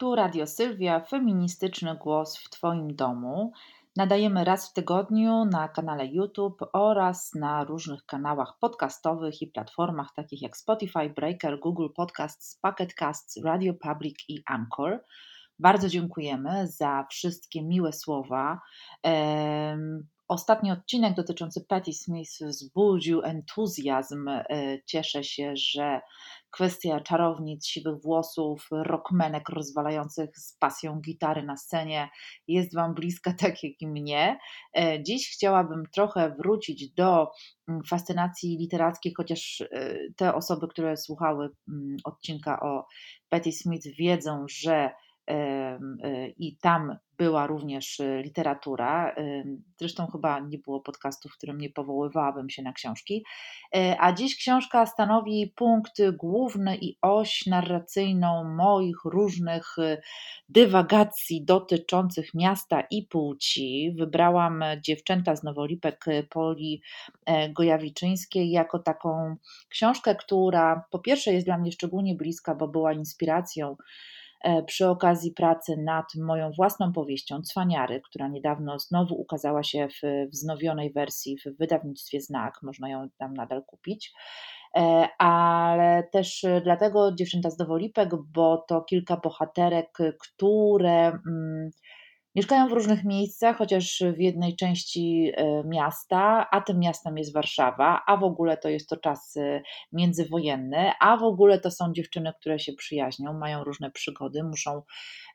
Tu Radio Sylwia, feministyczny głos w Twoim domu. Nadajemy raz w tygodniu na kanale YouTube oraz na różnych kanałach podcastowych i platformach takich jak Spotify, Breaker, Google Podcasts, Pocket Casts, Radio Public i Anchor. Bardzo dziękujemy za wszystkie miłe słowa. Ostatni odcinek dotyczący Patti Smith wzbudził entuzjazm. E, cieszę się, że kwestia czarownic, siwych włosów, rockmenek rozwalających z pasją gitary na scenie jest Wam bliska, tak jak i mnie. E, dziś chciałabym trochę wrócić do mm, fascynacji literackiej, chociaż e, te osoby, które słuchały mm, odcinka o Patti Smith, wiedzą, że i tam była również y, literatura. Zresztą chyba nie było podcastu, w którym nie powoływałabym się na książki. E, a dziś książka stanowi punkt główny i oś narracyjną moich różnych y, dywagacji dotyczących miasta i płci. Wybrałam Dziewczęta z Nowolipek y, Poli e, Gojawiczyńskiej jako taką książkę, która po pierwsze jest dla mnie szczególnie bliska, bo była inspiracją przy okazji pracy nad moją własną powieścią Cwaniary, która niedawno znowu ukazała się w wznowionej wersji w wydawnictwie Znak, można ją tam nadal kupić. E, ale też dlatego Dziewczęta z Dowolipek, bo to kilka bohaterek, które mm, Mieszkają w różnych miejscach, chociaż w jednej części e, miasta, a tym miastem jest Warszawa, a w ogóle to jest to czas e, międzywojenny, a w ogóle to są dziewczyny, które się przyjaźnią, mają różne przygody, muszą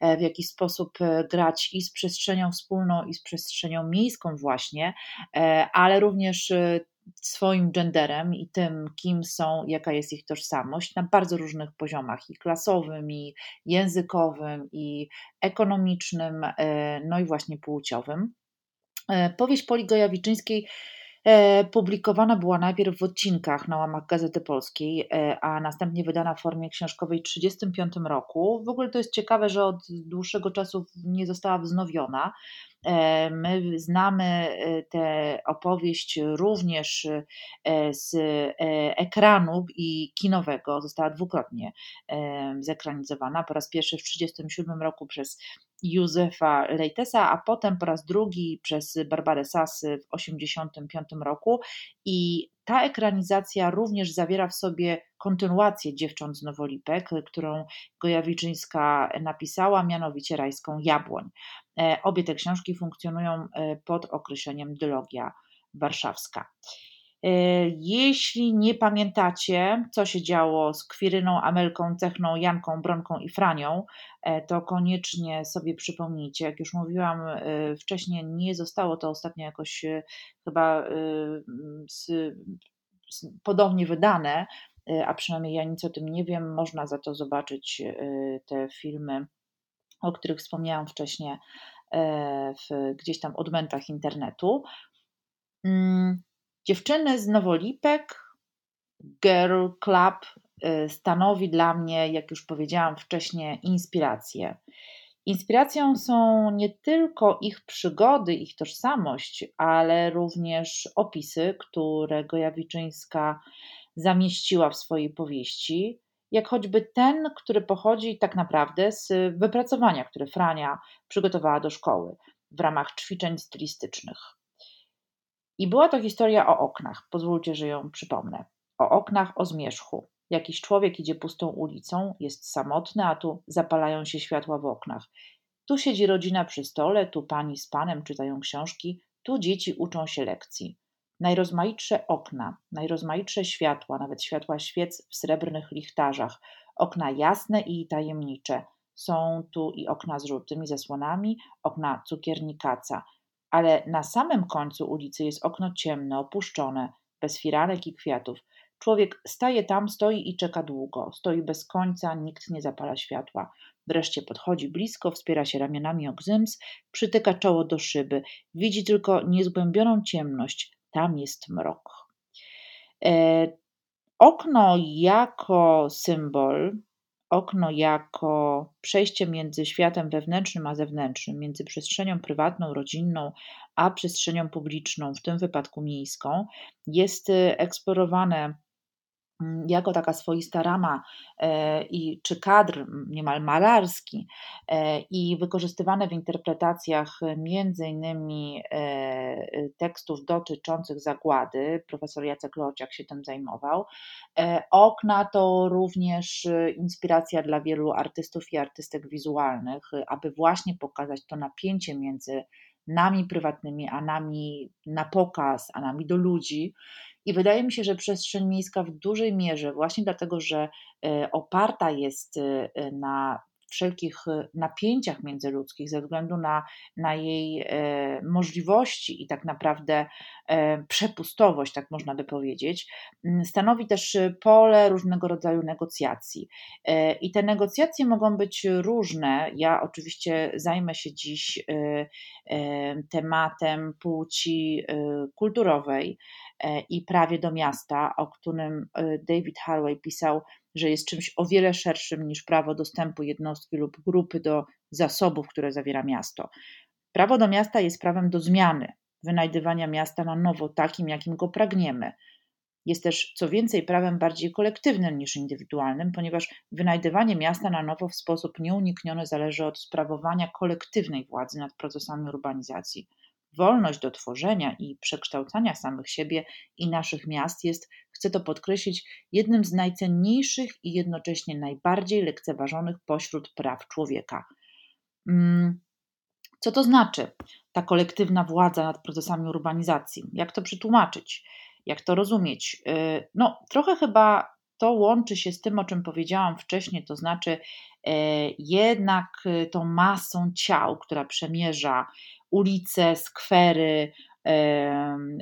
e, w jakiś sposób grać i z przestrzenią wspólną, i z przestrzenią miejską, właśnie, ale również swoim genderem i tym, kim są, jaka jest ich tożsamość na bardzo różnych poziomach i klasowym, i językowym, i ekonomicznym, e, no i właśnie płciowym. E, powieść Poli Gojawiczyńskiej publikowana była najpierw w odcinkach na łamach Gazety Polskiej, a następnie wydana w formie książkowej w 1935 roku. W ogóle to jest ciekawe, że od dłuższego czasu nie została wznowiona. E, my znamy e, tę opowieść również e, z ekranu i kinowego. Została dwukrotnie zekranizowana. Po raz pierwszy w 1937 roku przez Józefa Leitesa, a potem po raz drugi przez Barbarę Sasy w 1985 roku. I ta ekranizacja również zawiera w sobie kontynuację Dziewcząt z Nowolipek, którą Gojawiczyńska napisała, mianowicie Rajską Jabłoń. E, obie te książki funkcjonują e, pod określeniem Dylogia Warszawska. E, jeśli nie pamiętacie, co się działo z Kwiryną, Amelką, Cechną, Janką, Bronką i Franią, to koniecznie sobie przypomnijcie. Jak już mówiłam wcześniej, nie zostało to ostatnio jakoś chyba z, z, podobnie wydane, a przynajmniej ja nic o tym nie wiem. Można za to zobaczyć te filmy o których wspomniałam wcześniej e, w gdzieś tam odmętach internetu. Dziewczyny z Nowolipek, Girl Club e, stanowi dla mnie, jak już powiedziałam wcześniej, inspirację. Inspiracją są nie tylko ich przygody, ich tożsamość, ale również opisy, które Gojawiczyńska zamieściła w swojej powieści, jak choćby ten, który pochodzi tak naprawdę z wypracowania, które Frania przygotowała do szkoły w ramach ćwiczeń stylistycznych. I była to historia o oknach, pozwólcie, że ją przypomnę. O oknach o zmierzchu. Jakiś człowiek idzie pustą ulicą, jest samotny, a tu zapalają się światła w oknach. Tu siedzi rodzina przy stole, tu pani z panem czytają książki, tu dzieci uczą się lekcji. Najrozmaitsze okna, najrozmaitsze światła, nawet światła świec w srebrnych lichtarzach, okna jasne i tajemnicze. Są tu i okna z żółtymi zasłonami, okna cukiernikaca, ale na samym końcu ulicy jest okno ciemne, opuszczone, bez firanek i kwiatów. Człowiek staje tam, stoi i czeka długo. Stoi bez końca, nikt nie zapala światła. Wreszcie podchodzi blisko, wspiera się ramionami o gzyms, przytyka czoło do szyby. Widzi tylko niezgłębioną ciemność, tam jest mrok. E, okno jako symbol, okno jako przejście między światem wewnętrznym a zewnętrznym, między przestrzenią prywatną, rodzinną, a przestrzenią publiczną, w tym wypadku miejską, jest eksplorowane Mm, jako taka swoista rama e, i czy kadr niemal malarski e, i wykorzystywane w interpretacjach między innymi e, tekstów dotyczących zagłady, profesor Jacek Lociak się tym zajmował. Okna to również inspiracja dla wielu artystów i artystek wizualnych, aby właśnie pokazać to napięcie między nami prywatnymi, a nami na pokaz, a nami do ludzi i wydaje mi się, że przestrzeń miejska w dużej mierze, właśnie dlatego, że e, oparta jest e, na wszelkich e, napięciach międzyludzkich ze względu na, na jej możliwości i tak naprawdę przepustowość, tak można by powiedzieć, stanowi też pole różnego rodzaju negocjacji. I te negocjacje mogą być różne. Ja oczywiście zajmę się dziś tematem płci kulturowej E, i prawie do miasta, o którym e, David Harvey pisał, że jest czymś o wiele szerszym niż prawo dostępu jednostki lub grupy do zasobów, które zawiera miasto. Prawo do miasta jest prawem do zmiany, wynajdywania miasta na nowo takim, jakim go pragniemy. Jest też, co więcej, prawem bardziej kolektywnym niż indywidualnym, ponieważ wynajdywanie miasta na nowo w sposób nieunikniony zależy od sprawowania kolektywnej władzy nad procesami urbanizacji. Wolność do tworzenia i przekształcania samych siebie i naszych miast jest, chcę to podkreślić, jednym z najcenniejszych i jednocześnie najbardziej lekceważonych pośród praw człowieka. Mm, co to znaczy ta kolektywna władza nad procesami urbanizacji? Jak to przetłumaczyć? Jak to rozumieć? Y, no, trochę chyba to łączy się z tym, o czym powiedziałam wcześniej, to znaczy e, jednak y, tą masą ciał, która przemierza ulice, skwery,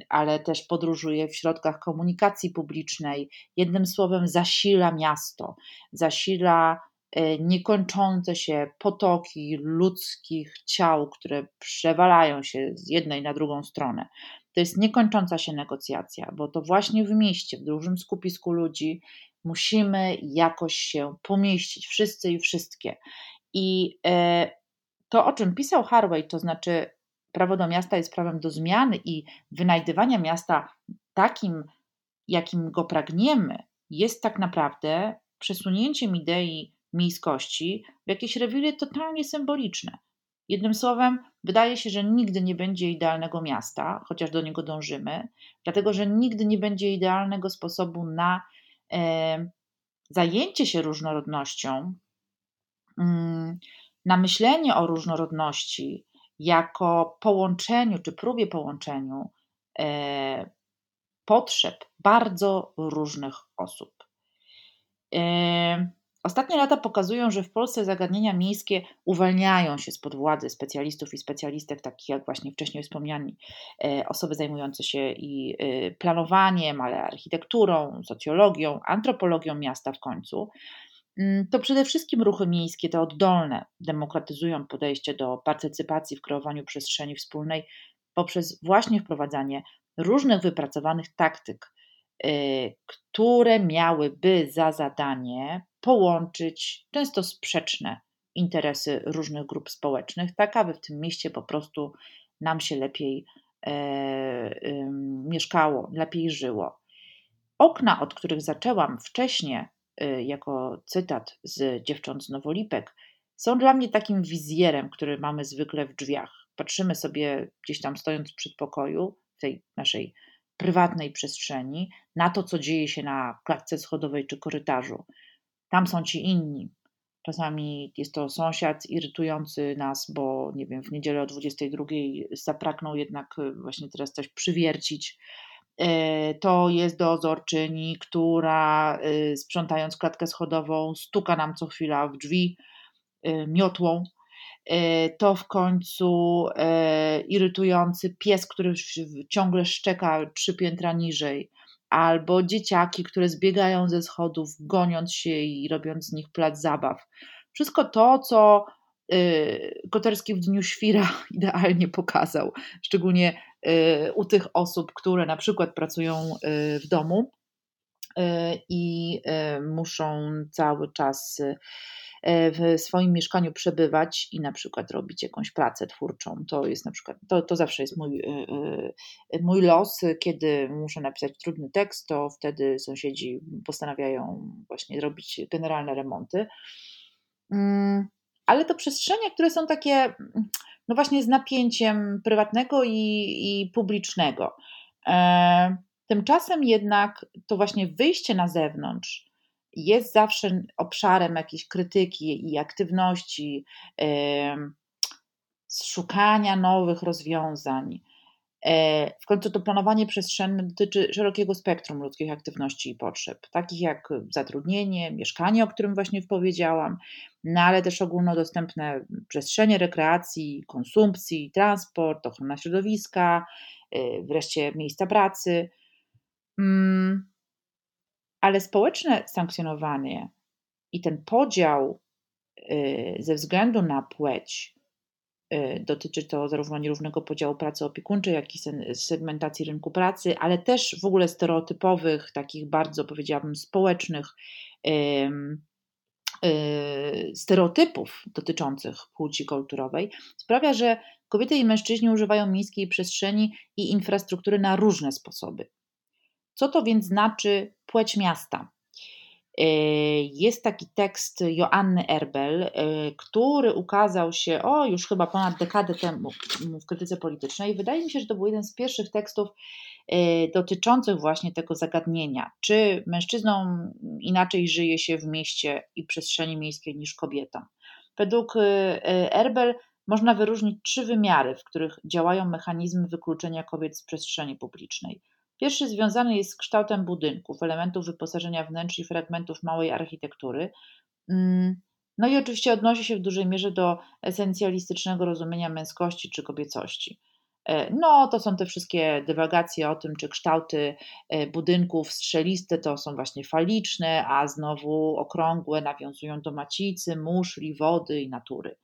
ale też podróżuje w środkach komunikacji publicznej. Jednym słowem, zasila miasto, zasila e, niekończące się potoki ludzkich ciał, które przewalają się z jednej na drugą stronę. To jest niekończąca się negocjacja, bo to właśnie w mieście, w dużym skupisku ludzi musimy jakoś się pomieścić, wszyscy i wszystkie. I e, to, o czym pisał Harvey, to znaczy prawo do miasta jest prawem do zmiany i wynajdywania miasta takim, jakim go pragniemy, jest tak naprawdę przesunięciem idei miejskości w jakieś rewiry totalnie symboliczne. Jednym słowem, wydaje się, że nigdy nie będzie idealnego miasta, chociaż do niego dążymy, dlatego że nigdy nie będzie idealnego sposobu na e, zajęcie się różnorodnością, mm, na myślenie o różnorodności jako połączeniu czy próbie połączeniu e, potrzeb bardzo różnych osób. E, ostatnie lata pokazują, że w Polsce zagadnienia miejskie uwalniają się spod władzy specjalistów i specjalistek, takich jak właśnie wcześniej wspomniani, e, osoby zajmujące się i planowaniem, ale architekturą, socjologią, antropologią miasta w końcu. Mm, to przede wszystkim ruchy miejskie, te oddolne, demokratyzują podejście do partycypacji w kreowaniu przestrzeni wspólnej poprzez właśnie wprowadzanie różnych wypracowanych taktyk, y, które miałyby za zadanie połączyć często sprzeczne interesy różnych grup społecznych, tak aby w tym mieście po prostu nam się lepiej e, mieszkało, lepiej żyło. Okna, od których zaczęłam wcześniej, jako cytat z Dziewcząt z Nowolipek, są dla mnie takim wizjerem, który mamy zwykle w drzwiach. Patrzymy sobie gdzieś tam stojąc w przedpokoju, w tej naszej prywatnej przestrzeni, na to, co dzieje się na klatce schodowej czy korytarzu. Tam są ci inni. Czasami jest to sąsiad irytujący nas, bo nie wiem, w niedzielę o 22 zapragnął jednak właśnie teraz coś przywiercić to jest dozorczyni, która e, sprzątając klatkę schodową stuka nam co chwila w drzwi e, miotłą. To w końcu irytujący pies, który ciągle szczeka trzy piętra niżej, albo dzieciaki, które zbiegają ze schodów, goniąc się i robiąc z nich plac zabaw. Wszystko to, co Koterski w Dniu Świra idealnie pokazał, szczególnie u tych osób, które na przykład pracują y, w domu y, i muszą cały czas w swoim mieszkaniu przebywać i na przykład robić jakąś pracę twórczą. To jest na przykład, to, to zawsze jest mój, mój los, kiedy muszę napisać trudny tekst, to wtedy sąsiedzi postanawiają właśnie robić generalne remonty. Mm, ale to przestrzenie, które są takie, no właśnie z napięciem prywatnego i, i publicznego. E, tymczasem jednak to właśnie wyjście na zewnątrz jest zawsze obszarem jakiejś krytyki i aktywności, e, szukania nowych rozwiązań. E, w końcu to planowanie przestrzenne dotyczy szerokiego spektrum ludzkich aktywności i potrzeb, takich jak zatrudnienie, mieszkanie, o którym właśnie powiedziałam, no ale też ogólnodostępne przestrzenie rekreacji, konsumpcji, transport, ochrona środowiska, e, wreszcie miejsca pracy. Mm, ale społeczne sankcjonowanie i ten podział e, ze względu na płeć dotyczy to zarówno nierównego podziału pracy opiekuńczej, jak i segmentacji rynku pracy, ale też w ogóle stereotypowych, takich bardzo powiedziałabym społecznych y, stereotypów dotyczących płci kulturowej, sprawia, że kobiety i mężczyźni używają miejskiej przestrzeni i infrastruktury na różne sposoby. Co to więc znaczy płeć miasta? E, jest taki tekst Joanny Erbel, e, który ukazał się o już chyba ponad dekadę temu w krytyce politycznej. Wydaje mi się, że to był jeden z pierwszych tekstów e, dotyczących właśnie tego zagadnienia, czy mężczyznom inaczej żyje się w mieście i przestrzeni miejskiej niż kobietom. Według Erbel można wyróżnić trzy wymiary, w których działają mechanizmy wykluczenia kobiet z przestrzeni publicznej. Pierwszy związany jest z kształtem budynków, elementów wyposażenia wnętrz i fragmentów małej architektury. Mm, no i oczywiście odnosi się w dużej mierze do esencjalistycznego rozumienia męskości czy kobiecości. E, no, to są te wszystkie dywagacje o tym, czy kształty e, budynków strzeliste to są właśnie faliczne, a znowu okrągłe nawiązują do macicy, muszli, wody i natury.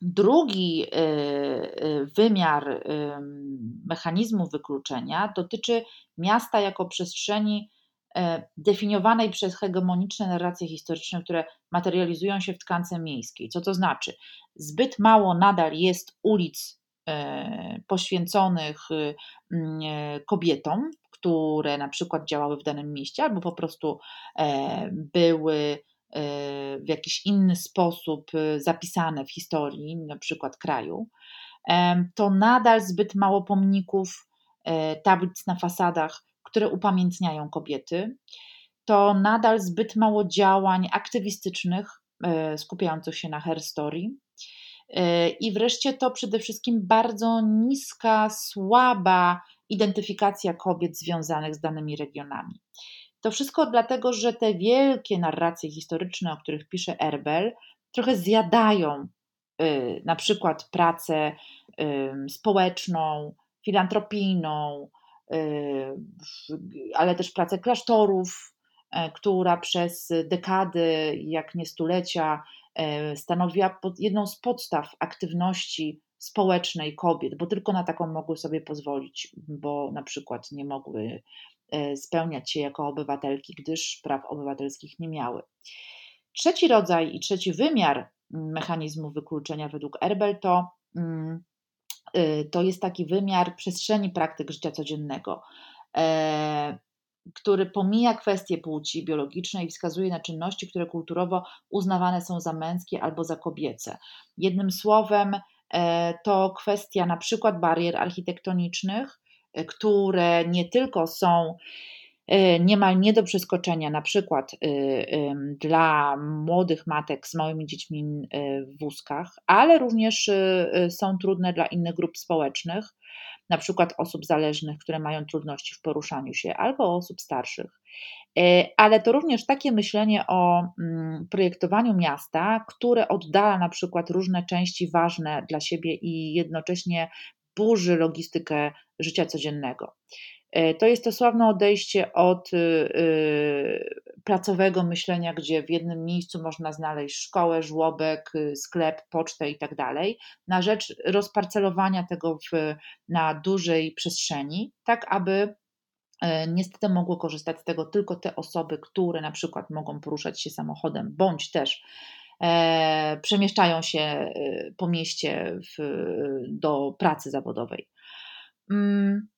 Drugi y, y, wymiar mechanizmu wykluczenia dotyczy miasta jako przestrzeni e, definiowanej przez hegemoniczne narracje historyczne, które materializują się w tkance miejskiej. Co to znaczy? Zbyt mało nadal jest ulic e, poświęconych y, e, kobietom, które na przykład działały w danym mieście, albo po prostu były w jakiś inny sposób y, zapisane w historii, na przykład kraju, to nadal zbyt mało pomników, e, tablic na fasadach, które upamiętniają kobiety, to nadal zbyt mało działań aktywistycznych e, skupiających się na hair story. E, I wreszcie to przede wszystkim bardzo niska, słaba identyfikacja kobiet związanych z danymi regionami. To wszystko dlatego, że te wielkie narracje historyczne, o których pisze Erbel, trochę zjadają y, na przykład pracę społeczną, filantropijną, y, ale też pracę klasztorów, e, która przez dekady, jak nie stulecia, e, stanowiła jedną z podstaw aktywności społecznej kobiet, bo tylko na taką mogły sobie pozwolić, bo na przykład nie mogły spełniać się jako obywatelki, gdyż praw obywatelskich nie miały. Trzeci rodzaj i trzeci wymiar mm, mechanizmu wykluczenia według Erbel to, mm, y, to jest taki wymiar przestrzeni praktyk życia codziennego, e, który pomija kwestie płci biologicznej i wskazuje na czynności, które kulturowo uznawane są za męskie albo za kobiece. Jednym słowem, e, to kwestia na przykład barier architektonicznych, które nie tylko są e, niemal nie do przeskoczenia, na przykład e, dla młodych matek z małymi dziećmi w wózkach, ale również są trudne dla innych grup społecznych, na przykład osób zależnych, które mają trudności w poruszaniu się, albo osób starszych. Ale to również takie myślenie o mm, projektowaniu miasta, które oddala na przykład różne części ważne dla siebie i jednocześnie burzy logistykę życia codziennego. E, to jest to sławne odejście od y, y, pracowego myślenia, gdzie w jednym miejscu można znaleźć szkołę, żłobek, y, sklep, pocztę i tak na rzecz rozparcelowania tego w, na dużej przestrzeni, tak aby Niestety mogły korzystać z tego tylko te osoby, które na przykład mogą poruszać się samochodem, bądź też przemieszczają się po mieście w, do pracy zawodowej. Mm,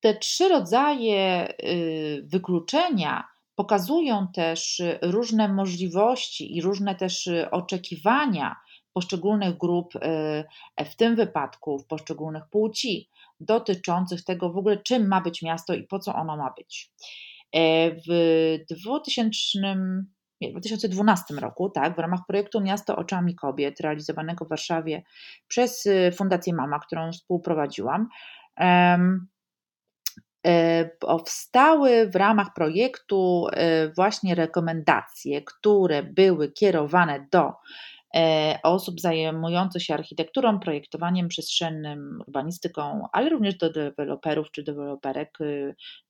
te trzy rodzaje y, wykluczenia pokazują też różne możliwości i różne też oczekiwania poszczególnych grup, y, w tym wypadku w poszczególnych płci, dotyczących tego w ogóle, czym ma być miasto i po co ono ma być. E, w 2000 nie, w 2012 roku, tak, w ramach projektu Miasto Oczami Kobiet, realizowanego w Warszawie przez y, Fundację Mama, którą współprowadziłam, E, powstały w ramach projektu e, właśnie rekomendacje, które były kierowane do osób zajmujących się architekturą, projektowaniem przestrzennym, urbanistyką, ale również do deweloperów czy deweloperek,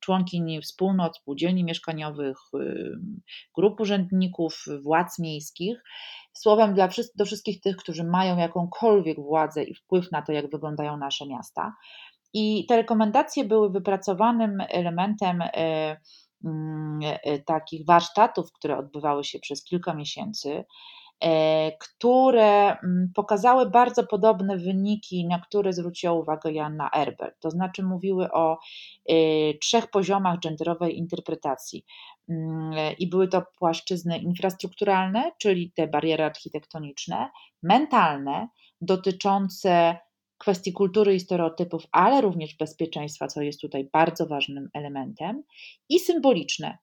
członkini wspólnot, spółdzielni mieszkaniowych, grup urzędników, władz miejskich. Słowem, dla do wszystkich tych, którzy mają jakąkolwiek władzę i wpływ na to, jak wyglądają nasze miasta. I te rekomendacje były wypracowanym elementem e, mm, e, takich warsztatów, które odbywały się przez kilka miesięcy, e, które mm, pokazały bardzo podobne wyniki, na które zwróciła uwagę Joanna Erber. To znaczy mówiły o trzech poziomach genderowej interpretacji. Mm, I były to płaszczyzny infrastrukturalne, czyli te bariery architektoniczne, mentalne, dotyczące kwestii kultury i stereotypów, ale również bezpieczeństwa, co jest tutaj bardzo ważnym elementem, i symboliczne,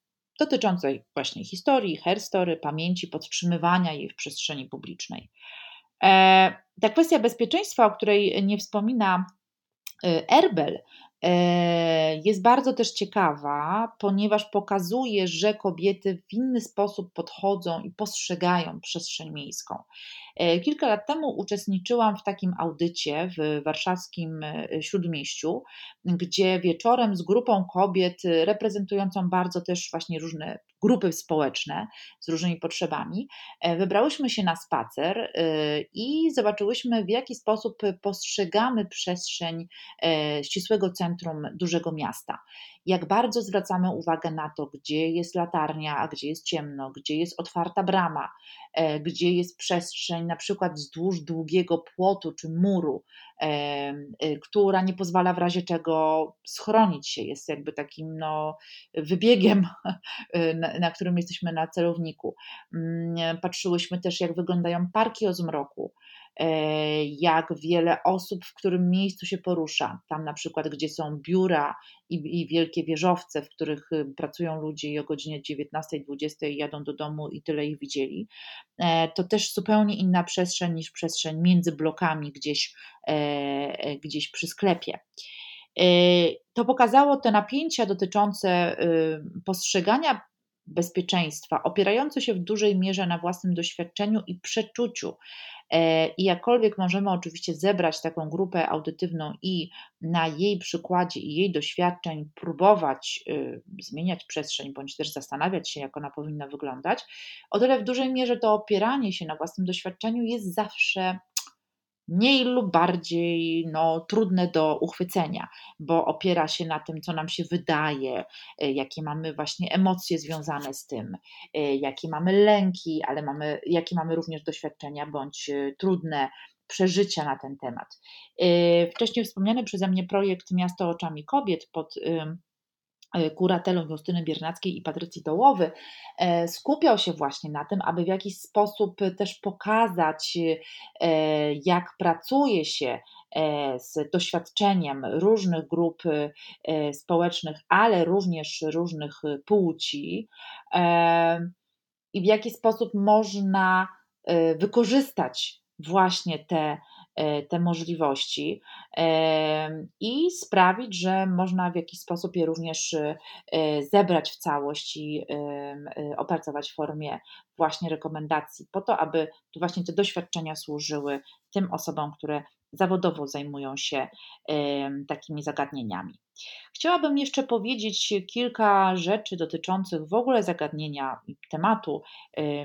dotyczące właśnie historii, herstory, pamięci, podtrzymywania jej w przestrzeni publicznej. E, ta kwestia bezpieczeństwa, o której nie wspomina e, Erbel, e, jest bardzo też ciekawa, ponieważ pokazuje, że kobiety w inny sposób podchodzą i postrzegają przestrzeń miejską. E, kilka lat temu uczestniczyłam w takim audycie w warszawskim e, śródmieściu, gdzie wieczorem z grupą kobiet reprezentującą bardzo też właśnie różne grupy społeczne z różnymi potrzebami, e, wybrałyśmy się na spacer i zobaczyłyśmy, w jaki sposób postrzegamy przestrzeń ścisłego centrum dużego miasta jak bardzo zwracamy uwagę na to, gdzie jest latarnia, a gdzie jest ciemno, gdzie jest otwarta brama, e, gdzie jest przestrzeń na przykład wzdłuż długiego płotu czy muru, e, e, która nie pozwala w razie czego schronić się, jest jakby takim no, wybiegiem, na, na którym jesteśmy na celowniku. Mm, patrzyłyśmy też, jak wyglądają parki o zmroku, jak wiele osób w którym miejscu się porusza. Tam na przykład, gdzie są biura i, i wielkie wieżowce, w których y, pracują ludzie i o godzinie 19-20 jadą do domu i tyle ich widzieli, e, to też zupełnie inna przestrzeń niż przestrzeń między blokami gdzieś, e, gdzieś przy sklepie. To pokazało te napięcia dotyczące y, postrzegania bezpieczeństwa, opierające się w dużej mierze na własnym doświadczeniu i przeczuciu, E, I jakkolwiek możemy oczywiście zebrać taką grupę audytywną i na jej przykładzie i jej doświadczeń próbować y, zmieniać przestrzeń, bądź też zastanawiać się, jak ona powinna wyglądać, o tyle w dużej mierze to opieranie się na własnym doświadczeniu jest zawsze mniej lub bardziej no, trudne do uchwycenia, bo opiera się na tym, co nam się wydaje, e, jakie mamy właśnie emocje związane z tym, e, jakie mamy lęki, ale mamy, jakie mamy również doświadczenia bądź e, trudne przeżycia na ten temat. Wcześniej wspomniany przeze mnie projekt Miasto oczami kobiet pod kuratelą Justyny Biernackiej i Patrycji Dołowy, e, skupiał się właśnie na tym, aby w jakiś sposób też pokazać, e, jak pracuje się z doświadczeniem różnych grup społecznych, ale również różnych płci i w jaki sposób można wykorzystać właśnie te E, te możliwości i sprawić, że można w jakiś sposób je również e, zebrać w całość i e, opracować w formie właśnie rekomendacji, po to, aby właśnie te doświadczenia służyły tym osobom, które zawodowo zajmują się takimi zagadnieniami. Chciałabym jeszcze powiedzieć kilka rzeczy dotyczących w ogóle zagadnienia tematu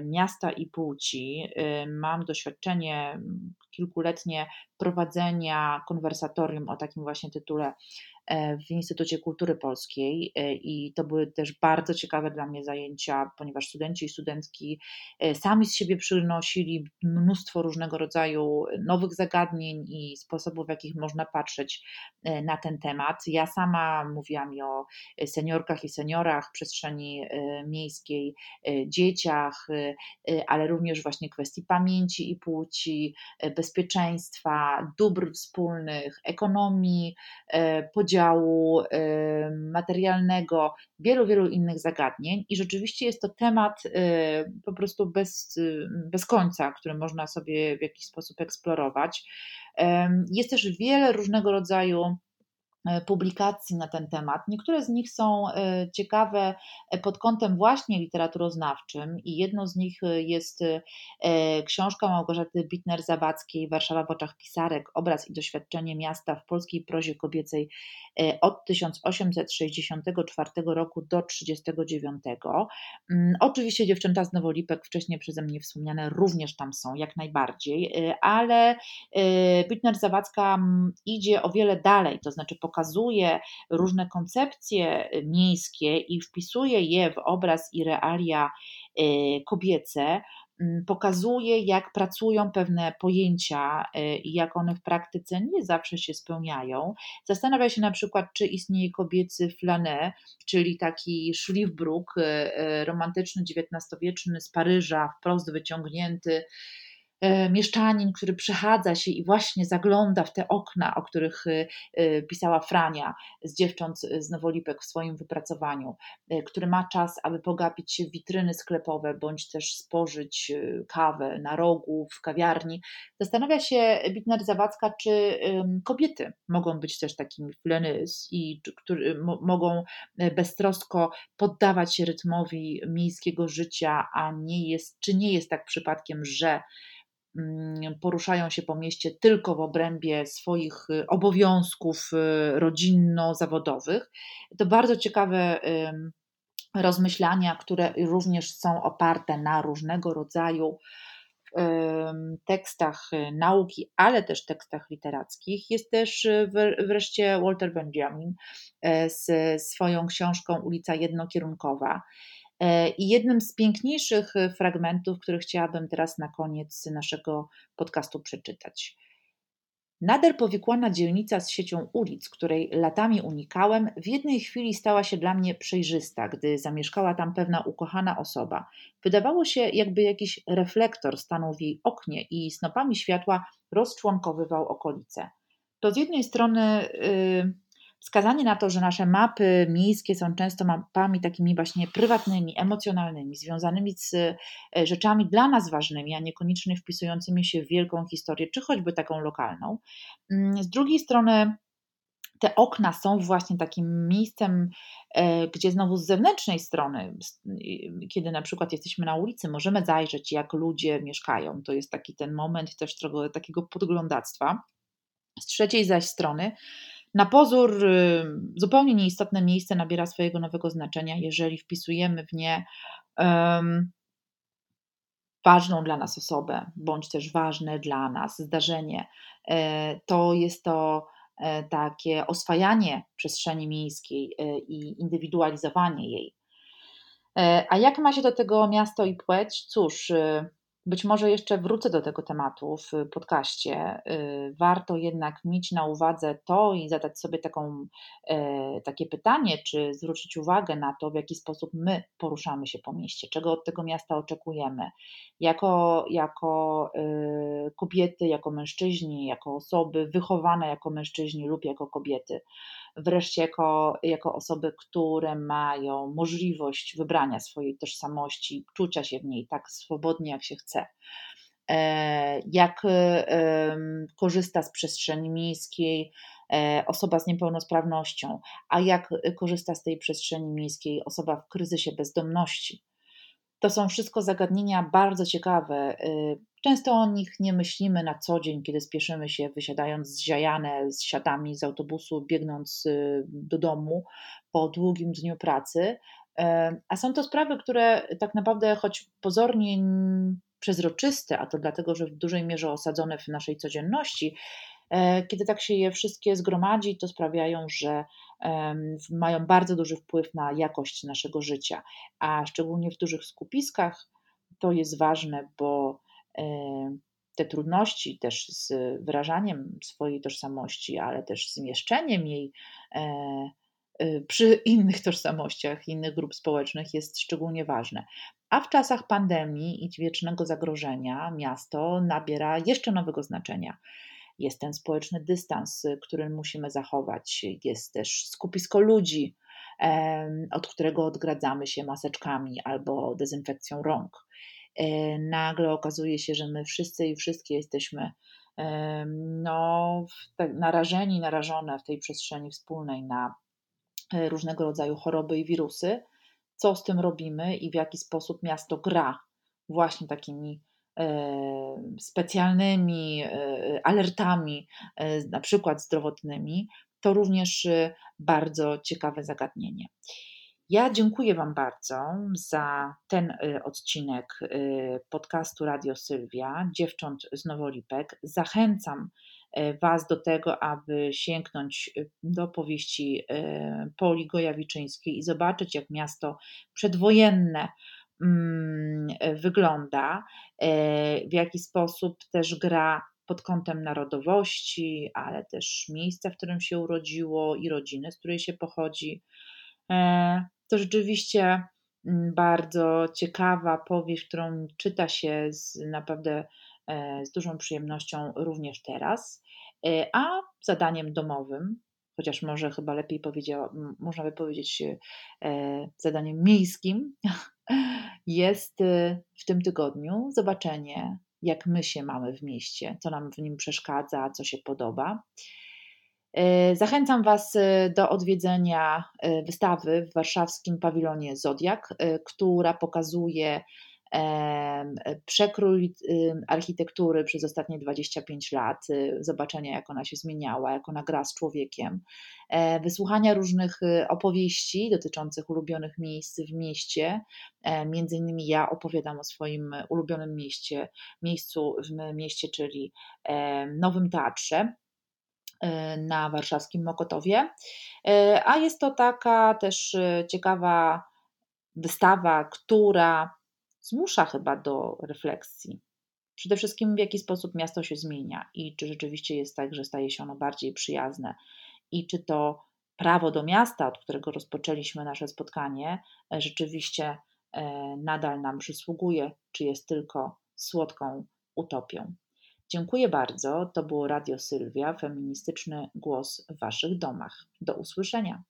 miasta i płci. Mam doświadczenie kilkuletnie prowadzenia konwersatorium o takim właśnie tytule w Instytucie Kultury Polskiej i to były też bardzo ciekawe dla mnie zajęcia, ponieważ studenci i studentki sami z siebie przynosili mnóstwo różnego rodzaju nowych zagadnień i sposobów, w jakich można patrzeć na ten temat. Ja sama mówiłam mi o seniorkach i seniorach, przestrzeni miejskiej, dzieciach, ale również właśnie kwestii pamięci i płci, bezpieczeństwa, dóbr wspólnych, ekonomii, podziału materialnego, wielu, wielu innych zagadnień. I rzeczywiście jest to temat po prostu bez, bez końca, który można sobie w jakiś sposób eksplorować. Jest też wiele różnego rodzaju publikacji na ten temat. Niektóre z nich są e, ciekawe e, pod kątem właśnie literaturoznawczym i jedną z nich jest książka Małgorzaty Bitner-Zawadzkiej Warszawa w oczach pisarek, obraz i doświadczenie miasta w polskiej prozie kobiecej od 1864 roku do 1939. Mm, oczywiście dziewczęta z Nowolipek, wcześniej przeze mnie wspomniane, również tam są, jak najbardziej, ale Bitner-Zawadzka mm, idzie o wiele dalej, to znaczy pokazuje różne koncepcje miejskie i wpisuje je w obraz i realia e, kobiece, pokazuje, jak pracują pewne pojęcia e, i jak one w praktyce nie zawsze się spełniają. Zastanawia się na przykład, czy istnieje kobiecy flanet, czyli taki szlifbruk romantyczny, XIX-wieczny z Paryża, wprost wyciągnięty mieszczanin, który przechadza się i właśnie zagląda w te okna, o których e, e, pisała Frania z dziewcząt z Nowolipek w swoim wypracowaniu, który ma czas, aby pogapić się w witryny sklepowe, bądź też spożyć kawę na rogu, w kawiarni. Zastanawia się Bitner Zawadzka, czy kobiety mogą być też takimi flenys i które mogą beztrosko poddawać się rytmowi miejskiego życia, a nie jest, czy nie jest tak przypadkiem, że poruszają się po mieście tylko w obrębie swoich y, obowiązków y, rodzinno-zawodowych. To bardzo ciekawe rozmyślania, które również są oparte na różnego rodzaju tekstach y, nauki, ale też tekstach literackich. Jest też wreszcie Walter Benjamin z swoją książką Ulica Jednokierunkowa. E, I jednym z piękniejszych e, fragmentów, który chciałabym teraz na koniec naszego podcastu przeczytać. Nader powikłana dzielnica z siecią ulic, której latami unikałem, w jednej chwili stała się dla mnie przejrzysta, gdy zamieszkała tam pewna ukochana osoba. Wydawało się, jakby jakiś reflektor stanął w jej oknie i snopami światła rozczłonkowywał okolice. To z jednej strony. Yy, wskazanie na to, że nasze mapy miejskie są często mapami takimi właśnie prywatnymi, emocjonalnymi, związanymi z e, rzeczami dla nas ważnymi, a niekoniecznie wpisującymi się w wielką historię, czy choćby taką lokalną. Mm, z drugiej strony, te okna są właśnie takim miejscem, e, gdzie znowu z zewnętrznej strony, kiedy na przykład jesteśmy na ulicy, możemy zajrzeć, jak ludzie mieszkają. To jest taki ten moment też trochę takiego podglądactwa. Z trzeciej zaś strony, na pozór y, zupełnie nieistotne miejsce nabiera swojego nowego znaczenia, jeżeli wpisujemy w nie um, ważną dla nas osobę, bądź też ważne dla nas zdarzenie. E, to jest to e, takie oswajanie przestrzeni miejskiej e, i indywidualizowanie jej. A jak ma się do tego miasto i płeć? Cóż, y, być może jeszcze wrócę do tego tematu w podcaście. Y, warto jednak mieć na uwadze to i zadać sobie taką, e, takie pytanie, czy zwrócić uwagę na to, w jaki sposób my poruszamy się po mieście, czego od tego miasta oczekujemy. Jako, jako y, kobiety, jako mężczyźni, jako osoby wychowane jako mężczyźni lub jako kobiety wreszcie jako, jako osoby, które mają możliwość wybrania swojej tożsamości, czucia się w niej tak swobodnie, jak się chce. E, jak korzysta z przestrzeni miejskiej e, osoba z niepełnosprawnością, a jak korzysta z tej przestrzeni miejskiej osoba w kryzysie bezdomności. To są wszystko zagadnienia bardzo ciekawe. Często o nich nie myślimy na co dzień, kiedy spieszymy się, wysiadając zziajane z siatami z autobusu, biegnąc y, do domu po długim dniu pracy. Y, a są to sprawy, które tak naprawdę, choć pozornie przezroczyste, a to dlatego, że w dużej mierze osadzone w naszej codzienności, Kiedy tak się je wszystkie zgromadzi, to sprawiają, że mają bardzo duży wpływ na jakość naszego życia, a szczególnie w dużych skupiskach to jest ważne, bo te trudności też z wyrażaniem swojej tożsamości, ale też z mieszczeniem jej e, e, przy innych tożsamościach, innych grup społecznych jest szczególnie ważne. A w czasach pandemii i wiecznego zagrożenia miasto nabiera jeszcze nowego znaczenia. Jest ten społeczny dystans, który musimy zachować, jest też skupisko ludzi, od którego odgradzamy się maseczkami albo dezynfekcją rąk. E, nagle okazuje się, że my wszyscy i wszystkie jesteśmy no, narażeni, narażone w tej przestrzeni wspólnej na e, różnego rodzaju choroby i wirusy. Co z tym robimy i w jaki sposób miasto gra właśnie takimi e, specjalnymi alertami, na przykład zdrowotnymi, to również bardzo ciekawe zagadnienie. Ja dziękuję Wam bardzo za ten y, odcinek y, podcastu Radio Sylwia, Dziewcząt z Nowolipek. Zachęcam y, Was do tego, aby sięgnąć do powieści Poli Gojawiczyńskiej i zobaczyć, jak miasto przedwojenne mm, wygląda, w jaki sposób też gra pod kątem narodowości, ale też miejsca, w którym się urodziło i rodziny, z której się pochodzi. To rzeczywiście mm, bardzo ciekawa powieść, którą czyta się z, naprawdę e, z dużą przyjemnością również teraz. E, a zadaniem domowym, chociaż może chyba lepiej powiedziała, można by powiedzieć e, zadaniem miejskim, jest w tym tygodniu zobaczenie, jak my się mamy w mieście, co nam w nim przeszkadza, co się podoba. E, zachęcam Was e, do odwiedzenia e, wystawy w warszawskim pawilonie Zodiak, która pokazuje przekrój architektury przez ostatnie 25 lat, zobaczenia jak ona się zmieniała, jak ona gra z człowiekiem, wysłuchania różnych opowieści dotyczących ulubionych miejsc w mieście. Między innymi ja opowiadam o swoim ulubionym mieście, miejscu w mieście, czyli Nowym Teatrze na warszawskim Mokotowie. E, a jest to taka też e, ciekawa wystawa, która zmusza chyba do refleksji. Przede wszystkim w jaki sposób miasto się zmienia i czy rzeczywiście jest tak, że staje się ono bardziej przyjazne i czy to prawo do miasta, od którego rozpoczęliśmy nasze spotkanie, rzeczywiście nadal nam przysługuje, czy jest tylko słodką utopią. Dziękuję bardzo. To było Radio Sylwia, feministyczny głos w Waszych domach. Do usłyszenia.